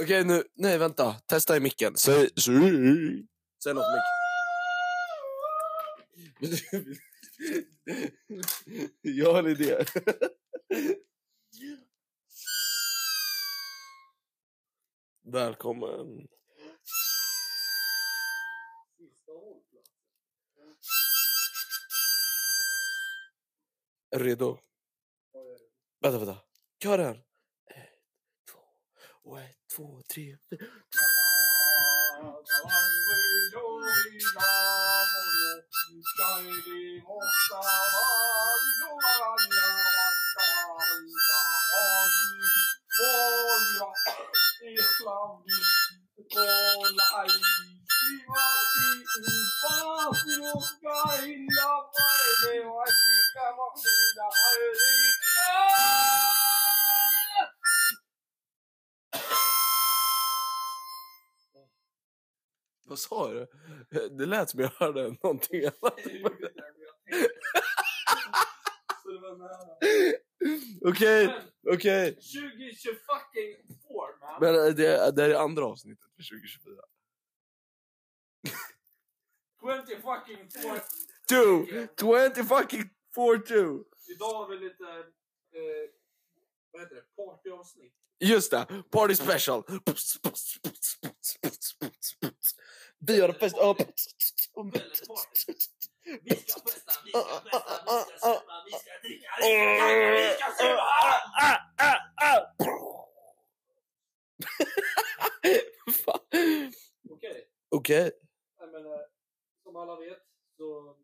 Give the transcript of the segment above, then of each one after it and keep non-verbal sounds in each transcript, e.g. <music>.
Okej, nu, nej vänta. Testa i micken. Säg, säg, något i micken. Jag har en idé. Välkommen. Är du redo? Vänta, vänta. Ett, två, och ett, två, tre, fyra. Vad sa du? Det lät som jag hörde någonting annat. Okej, okej. 2024 man. Men eh, det, det här är andra avsnittet för 2024. 20 fucking four. Two! 20 fucking 4-2! Idag har vi lite, eh, vad heter det, partyavsnitt. Just det, party special! Vi har fest... Vi ska festa, vi ska festa, vi ska supa, vi ska dricka, vi ska dricka, vi ska supa! Ah, ah, ah. Okej, Okej. eh, som alla vet så...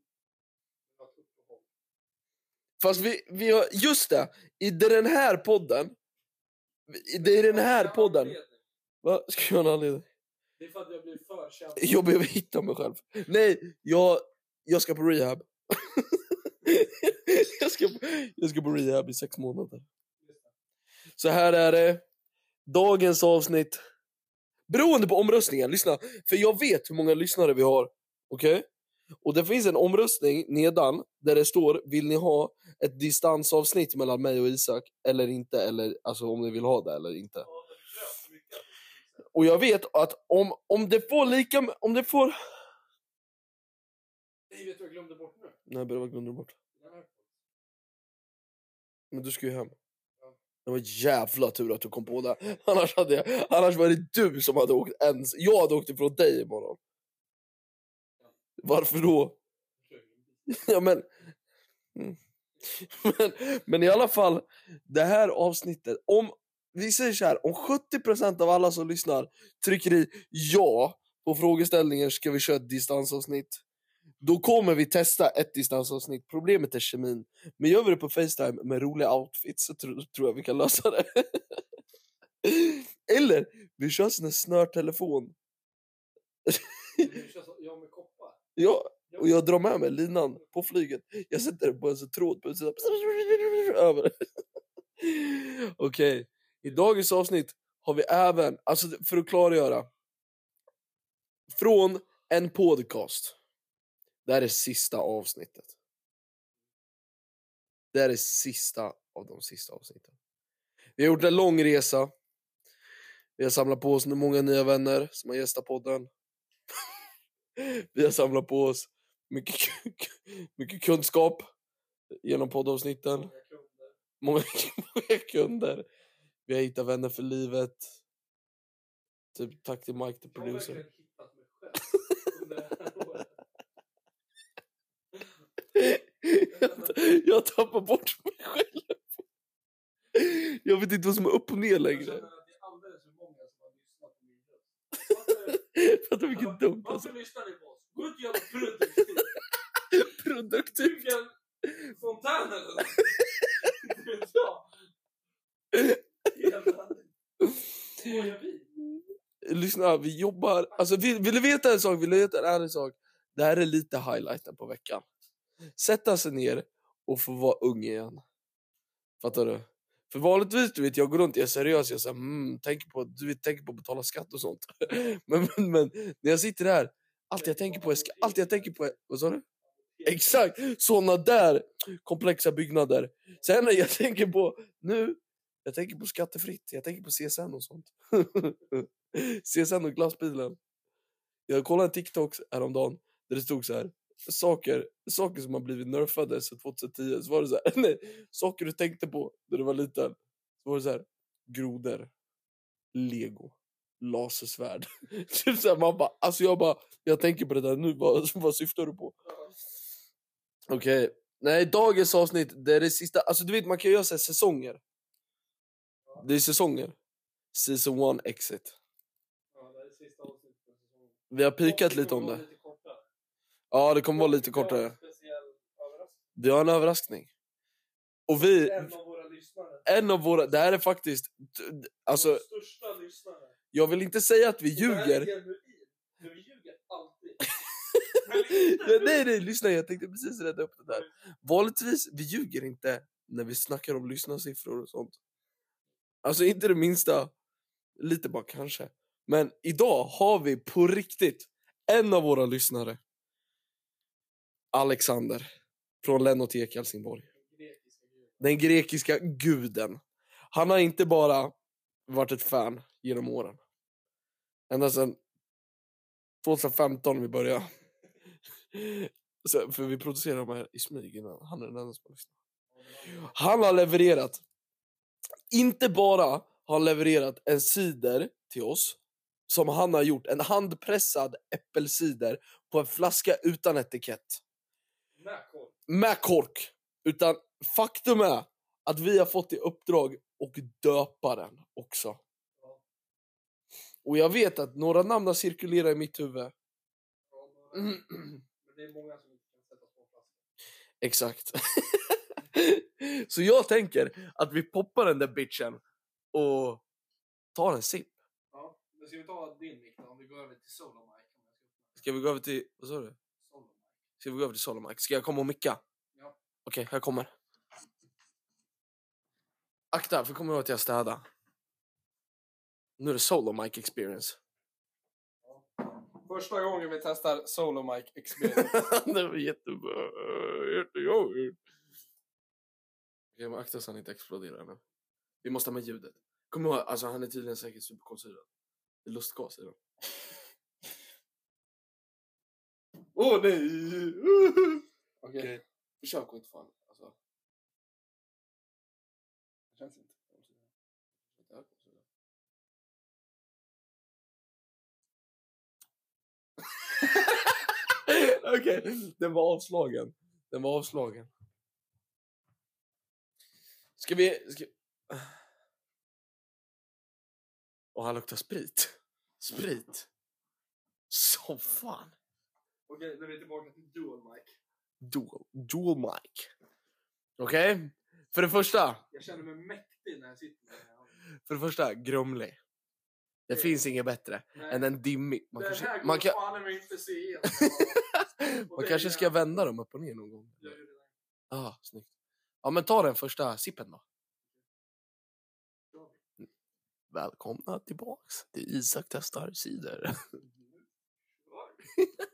Fast vi, vi har... Just det! I den här podden... Det är den här podden... Vad ska jag ha en anledning? Det är för att jag blir för känd. <laughs> Jag behöver hitta mig själv. Nej, jag, jag ska på rehab. <laughs> jag, ska, jag ska på rehab i sex månader. Så här är det. Dagens avsnitt. Beroende på omröstningen, lyssna. För jag vet hur många lyssnare vi har. Okej? Och det finns en omröstning nedan där det står vill ni ha ett distansavsnitt mellan mig och Isak eller inte, eller alltså om ni vill ha det eller inte. Och jag vet att om, om det får lika om det får... Nej, vet du vad jag glömde bort nu? Nej, bara glömde du bort. Men du ska ju hem. Det var jävla tur att du kom på det. Annars, hade jag, annars var det du som hade åkt ens. Jag hade åkt ifrån dig imorgon. Varför då? Ja, men... Mm. Men... Men i alla fall, det här avsnittet. Om vi säger så här, om 70% av alla som lyssnar trycker i ja på frågeställningen ska vi köra ett distansavsnitt. Då kommer vi testa ett distansavsnitt. Problemet är kemin. Men gör vi det på Facetime med roliga outfits så tror, tror jag vi kan lösa det. <laughs> Eller vi kör sån här snörtelefon. Jag och jag drar med mig linan på flyget. Jag sätter den på en sån tråd på utsidan. <laughs> Över. <laughs> Okej, i dagens avsnitt har vi även, alltså för att klargöra. Från en podcast. Det här är sista avsnittet. Det här är sista av de sista avsnitten. Vi har gjort en lång resa. Vi har samlat på oss många nya vänner som har gästat podden. <laughs> Vi har samlat på oss mycket, mycket kunskap genom poddavsnitten. Många kunder. Många, <laughs> många kunder. Vi har hittat vänner för livet. Typ tack till Mike, the producer. jag, <laughs> jag tappar bort mig själv. Jag vet inte vad som är upp och ner längre. känner att det är alldeles för många som har lyssnat på min röst. Varför- <laughs> Fattar vilket dumt alltså. Varför lyssnar ni på oss? Gå ut och gör produktivt. Produktivt. Bygg en fontän eller något. Inte vet jag. Skojar vi? Lyssna, vi jobbar... Alltså, vill, vill du veta en sak? Vill du veta en ärlig sak? Det här är lite highlighten på veckan. Sätta sig ner och få vara ung igen. Fattar du? För vanligtvis, du vet, jag går runt, jag är seriös, jag säger mm, tänker på, du vet, tänker på att betala skatt och sånt. <laughs> men, men, men när jag sitter här... allt jag tänker på är, allt jag tänker på är, vad sa du? Exakt, såna där komplexa byggnader. Sen när jag <laughs> tänker på, nu, Jag tänker på skattefritt. Jag tänker på CSN och sånt. <laughs> CSN och glassbilen. Jag kollade en TikTok häromdagen där det stod så här. Saker, saker som har blivit nerfade sedan 2010. Så var det så här, <laughs> nej, saker du tänkte på när du var liten. Så var det så här. Grodor. Lego. Lasersvärd. <laughs> typ så här, man bara, alltså jag bara, jag tänker på det där nu. <laughs> Vad, vad syftar du på? Okej. Nej, dagens avsnitt, det är det sista. Alltså du vet, man kan göra så här säsonger. Det är säsonger. Season 1 exit. Vi har pikat lite om det. Ja, det kommer vara lite kortare. Vi har en överraskning. Och vi, En av våra lyssnare. en av våra, det här är faktiskt, alltså största lyssnare. jag vill inte säga att vi ljuger. vi ljuger alltid. <laughs> Ja, nej, nej, lyssna, jag tänkte precis rädda upp det där. Vanligtvis, vi ljuger inte när vi snackar om lyssnarsiffror och sånt. Alltså inte det minsta. Lite bara kanske. Men idag har vi på riktigt en av våra lyssnare. Alexander. Från Lennotek i Helsingborg. Grekiska. Den grekiska guden. Han har inte bara varit ett fan genom åren. Ända sedan 2015 när vi började. Så, för vi producerar de här i smyg innan. Han är den enda som har lyssnat. Han har levererat. Inte bara har han levererat en cider till oss. Som han har gjort. En handpressad äppelcider på en flaska utan etikett med kork. Utan faktum är att vi har fått i uppdrag att döpa den också. Och jag vet att några namn har cirkulerat i mitt huvud. Det är många som inte kan sätta på flaskan. Exakt. <laughs> Så jag tänker att vi poppar den där bitchen och tar en sipp. Ja, men ska vi ta din mick? Om vi går över till solo mic. Om jag ska öppna. Ska vi gå över till... Vad sa du? Ska vi gå över till Solomike? Ska jag komma och micka? Ja. Okej, här kommer. Akta, för kommer ihåg att jag städar. Nu är det solo mic experience. Första gången vi testar solo mic experience. <laughs> det var jättebra. Jättejobbigt. Okej, men akta så han inte exploderar nu. Vi måste ha med ljudet. Kom ihåg, alltså han är tydligen säkert superkolsyrad. Det är lustgas i den. Åh oh, nej! <laughs> Okej. Försök att inte fan. Alltså. Det känns inte. <laughs> Okej, den var avslagen. Den var avslagen. Ska vi... Ska... Och han luktar sprit. Sprit. Som fan. Okej, nu är vi tillbaka till dual mic. Dual, dual mic. Okej? För det första, Jag känner mig mäktig när jag sitter med den här. för det första, grumlig. Det Det- finns inget bättre Nej, än en dimmig. Man den kanske, här går man kan, fan i mig inte se man det kanske är- ska vända dem upp och ner någon gång. Jag gör det där. Ah, snyggt. Ja, men ta den första sippen då. Välkomna tillbaks till Isak testar cider. <laughs>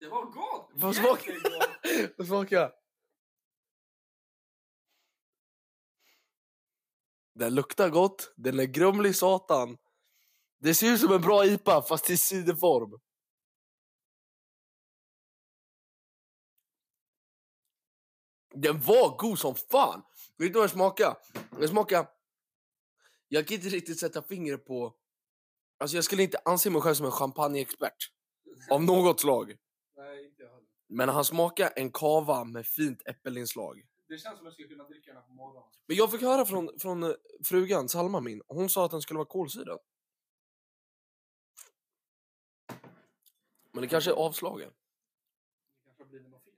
Det var gott! Vad smak- Jättegott! <laughs> Vad smakar? Den luktar gott, den är grumlig satan. Det ser ut som en bra IPA fast i ciderform. Den var god som fan! Vet du vad den smakar? Den smakar... Jag kan inte riktigt sätta fingret på... Alltså jag skulle inte anse mig själv som en champagneexpert. <laughs> Av något slag. Nej, inte jag heller. Men han smakar en kava med fint äppelinslag. Det känns som att jag skulle kunna dricka den här på morgonen. Men jag fick höra från, från eh, frugan, Salma min, hon sa att den skulle vara kolsyrad. Men det kanske är avslagen. Det kanske har blivit något fel i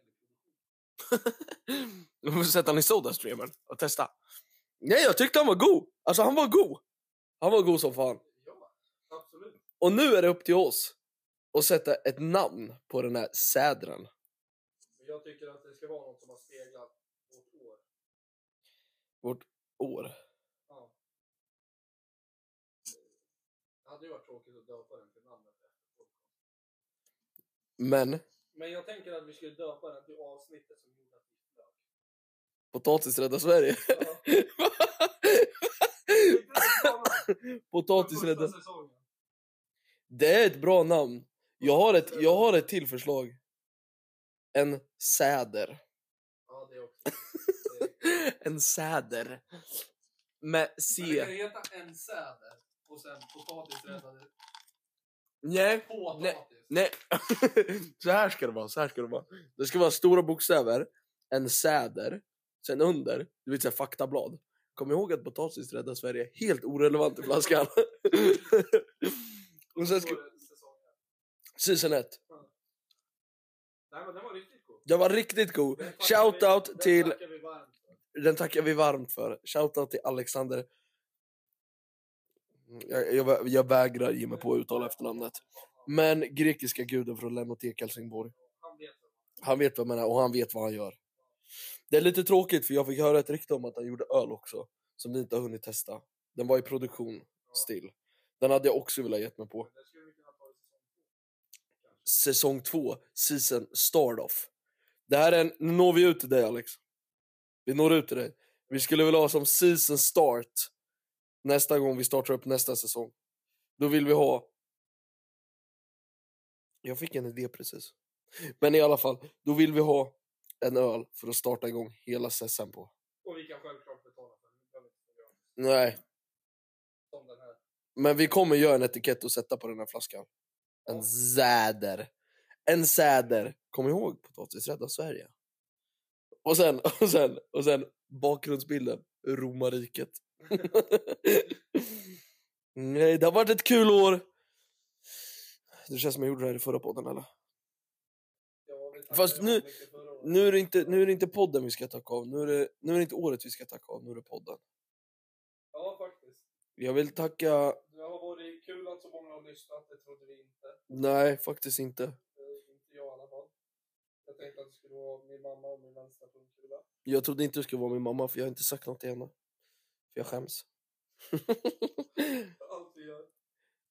produktionen. <laughs> Får sätta den i Sodastreamen och testa. Nej, jag tyckte han var god. Alltså han var god. Han var god som fan. Och nu är det upp till oss att sätta ett namn på den här sädren. Jag tycker att det ska vara något som har speglat vårt år. Vårt år. Ja. Det hade ju varit tråkigt att döpa den till namnet efter. Men Men jag tänker att vi skulle döpa den till avsnittet som gjorde att vi flög. Potatis räddar Sverige. <laughs> Potatis räddar... Det är ett bra namn. Jag har ett, jag har ett till förslag. En säder. Ja, det också. <laughs> En säder. Med Men det C. kan heta en säder och sen potatis räddade Nej, potatis. nej. <laughs> så här ska det vara. Så här ska det vara. Det ska vara stora bokstäver. En säder. Sen under, du vet såhär faktablad. Kom ihåg att potatis räddar Sverige. Helt orelevant i flaskan. <laughs> Och sen ska... Season 1. Nej men den var riktigt god. Shoutout till... Den tackar vi varmt för. Shoutout till Alexander. Jag, jag, jag vägrar ge mig på att uttala efternamnet. Men grekiska guden från Lennotek Helsingborg. Han vet vad Han vet vad jag menar och han vet vad han gör. Det är lite tråkigt för jag fick höra ett rykte om att han gjorde öl också. Som vi inte har hunnit testa. Den var i produktion still. Den hade jag också velat gett mig på. Säsong två. Kanske. Säsong 2, season start off. Det här är en, nu når vi ut till dig Alex. Vi når ut till dig. Vi skulle vilja ha som season start nästa gång vi startar upp nästa säsong. Då vill vi ha... Jag fick en idé precis. Men i alla fall, då vill vi ha en öl för att starta igång hela säsongen på. Och vi kan självklart betala för den. Nej, Som den här. men vi kommer göra en etikett och sätta på den här flaskan. En säder. En säder. Kom ihåg potatis räddar Sverige. Och sen, <laughs> och sen, och sen bakgrundsbilden. Romarriket. <laughs> Nej, det har varit ett kul år. Det känns som jag gjorde det här i förra podden eller? Ja, Fast nu-. Nu är, det inte, nu är det inte podden vi ska tacka av. Nu är det, nu är det inte året vi ska tacka av. Nu är det podden. Ja, faktiskt. Jag vill tacka... Det har varit kul att så många har lyssnat. Det trodde vi inte. Nej, faktiskt inte. Inte jag i alla fall. Jag tänkte att det skulle vara min mamma och min vänstra pungkula. Jag trodde inte du skulle vara min mamma för jag har inte sagt något till henne. För jag skäms. <laughs> Allt vi gör.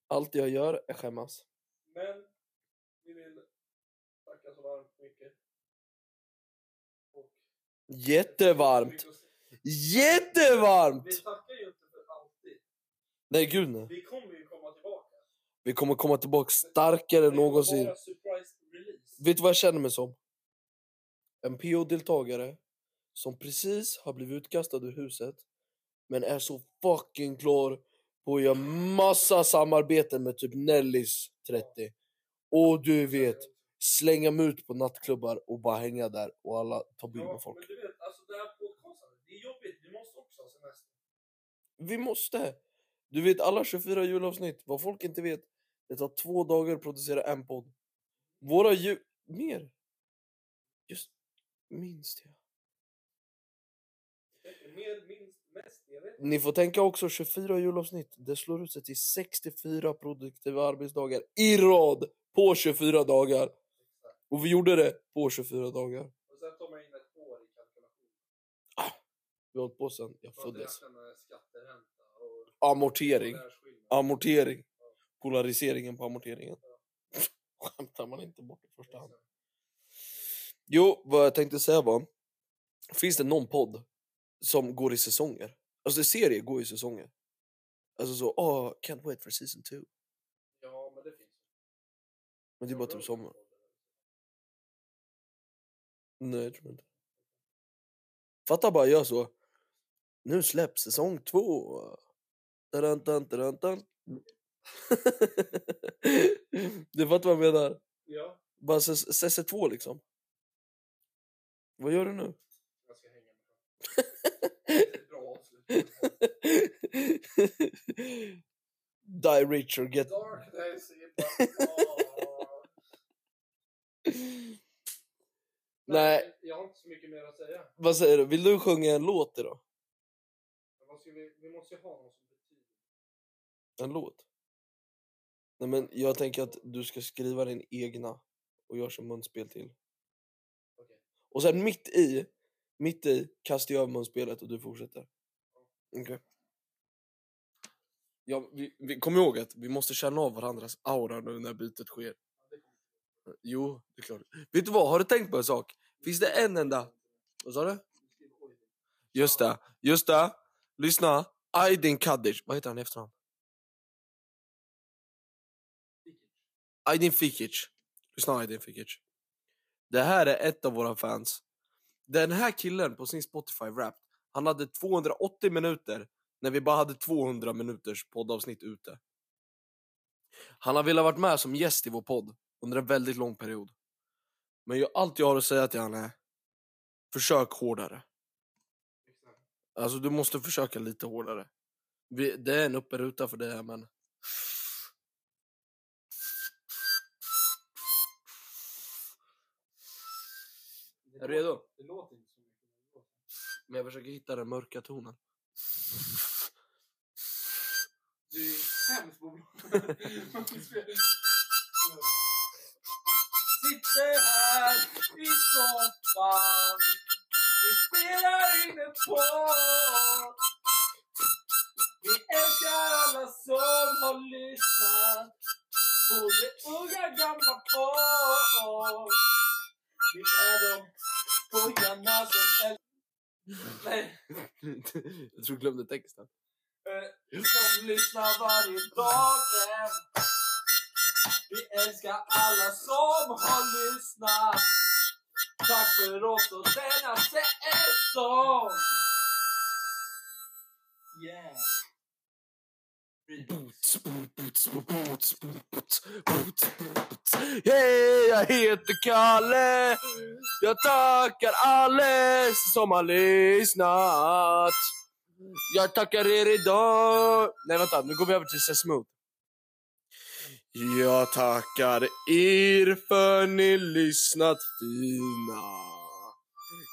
Allt jag gör är skämmas. Men vi vill tacka så varmt mycket. Jättevarmt! Jättevarmt! Vi tackar ju inte för alltid. Nej gud nej. Vi kommer ju komma tillbaka. Vi kommer komma tillbaka starkare än någonsin. Vet du vad jag känner mig som? En PO-deltagare som precis har blivit utkastad ur huset men är så fucking klar på att göra massa samarbeten med typ Nellys 30. Och du vet, slänga mig ut på nattklubbar och bara hänga där och alla tar bild med Ja, folk. men du vet, alltså det här podcastandet, det är jobbigt. Vi måste också ha semester. Vi måste! Du vet alla 24 julavsnitt, vad folk inte vet, det tar två dagar att producera en podd. Våra ju... Mer? Just minst ja. Mer, minst, mest, jag vet. Ni får tänka också 24 julavsnitt. Det slår ut sig till 64 produktiva arbetsdagar i rad på 24 dagar. Och vi gjorde det på 24 dagar. Och sen tar man in ett år i kalkylation. Vi har hållit på sen jag föddes. Amortering. Amortering. Polariseringen på amorteringen. <laughs> Skämtar man inte bort i första hand. Jo, vad jag tänkte säga var. Finns det någon podd som går i säsonger? Alltså serier går i säsonger. Alltså så, åh, can't wait for season 2. Ja, men det finns. Men det är bara typ sommar. Nej, jag tror inte. Fatta bara gör så. Nu släpps säsong två. Dun, dun, dun, dun. <laughs> du fattar vad jag menar? Ja, Bara säsong två liksom. Vad gör du nu? jag ska hänga med bra avslut. <laughs> Die rich or get... Dark days in Bangkok. Nej. Jag har inte så mycket mer att säga. Vad säger du? Vill du sjunga en låt idag? Vi, vi måste ju ha någon som betyder. En låt? Nej men jag tänker att du ska skriva din egna och göra som munspel till. Okej. Och sen mitt i, mitt i kastar jag över munspelet och du fortsätter. Okej. Ja, vi, vi, kom ihåg att vi måste känna av varandras aura nu när bytet sker. Jo, det är klart. Vet du vad, har du tänkt på en sak? Finns det en enda... Vad sa du? Just det, just det. Lyssna. Aydin Kadic. Vad heter han i efternamn? Aydin Fikic. Lyssna Aydin Fikic. Det här är ett av våra fans. Den här killen på sin Spotify rap, han hade 280 minuter när vi bara hade 200 minuters poddavsnitt ute. Han har velat varit med som gäst i vår podd under en väldigt lång period. Men jag, allt jag har att säga till honom är försök hårdare. Alltså du måste försöka lite hårdare. Vi, det är en upperuta för det här men... Är du redo? Det låter inte så mycket. men jag försöker hitta den mörka tonen. Du är sämst på <laughs> Sitter här i soffan Vi spelar in en podd Vi älskar alla som har lyssnat Både unga gamla folk Vi är de pojkarna som älskar Nej. jag tror jag glömde texten. Eh, som lyssnar varje dag. Vi älskar alla som har lyssnat. Tack för oss och denna säsong. Yeah. Boots, boots, boots, boots, boots, boots, boots. Hej, jag heter Kalle. Jag tackar alla som har lyssnat. Jag tackar er idag. Nej, vänta. Nu går vi över till så smooth. Jag tackar er för ni lyssnat fina.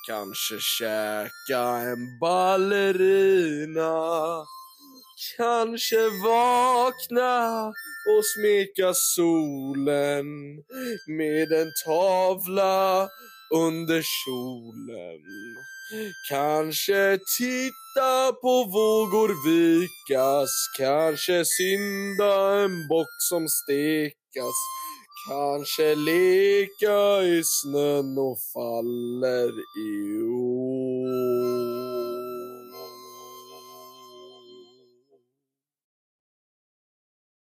Kanske käka en ballerina. Kanske vakna och smeka solen med en tavla under kjolen. Kanske titta på vågor vikas, kanske synda en bock som stekas. Kanske leka i snön och faller i år.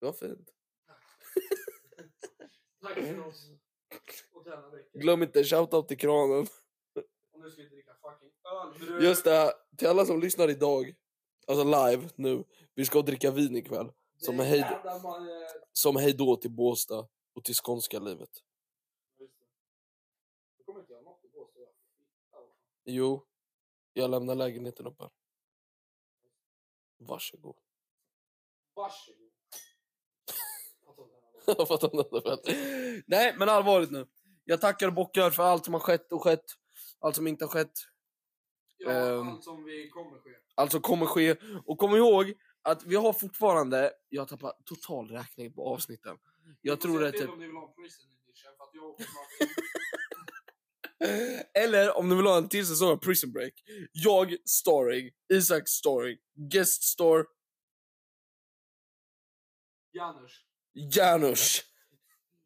Det var fint. Tack för oss. Glöm inte shoutout till kranen. Och nu ska vi dricka fucking öl. Just det, till alla som lyssnar idag, alltså live nu, vi ska dricka vin ikväll. Som hej, man, eh, som hej då till Båstad och till skånska livet. Jo, jag lämnar lägenheten uppe. Varsågod. Varsågod. Fattar inte den här. Jag fattar inte väl. <laughs> Nej, men allvarligt nu. Jag tackar bockar för allt som har skett och skett. Allt som inte har skett. Ja, Ehm. allt som vi kommer ske. Allt som kommer ske. Och kom ihåg att vi har fortfarande, jag har tappat total räkning på avsnitten. Jag tror det är typ om ni vill ha prison edition för att jag. <laughs> Eller om du vill ha en till säsong av Prison Break. Jag starring, Isak starring, guest star Janusz. Janusz.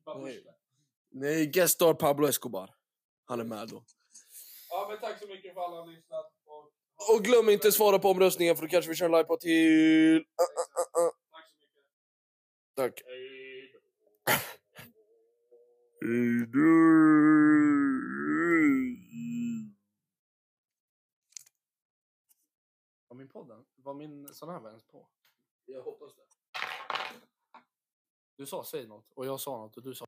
Babushka. Nej, guest star Pablo Escobar. Han är med då. Ja, men tack så mycket för alla har lyssnat. Och, Och glöm inte svara på omröstningen för då kanske vi kör en live på till... Uh, uh, uh. Tack så mycket. Tack. Hej då. Var min podden? Var min sån här var ens på? Jag hoppas det. Du sa säg något. Och jag sa något och du sa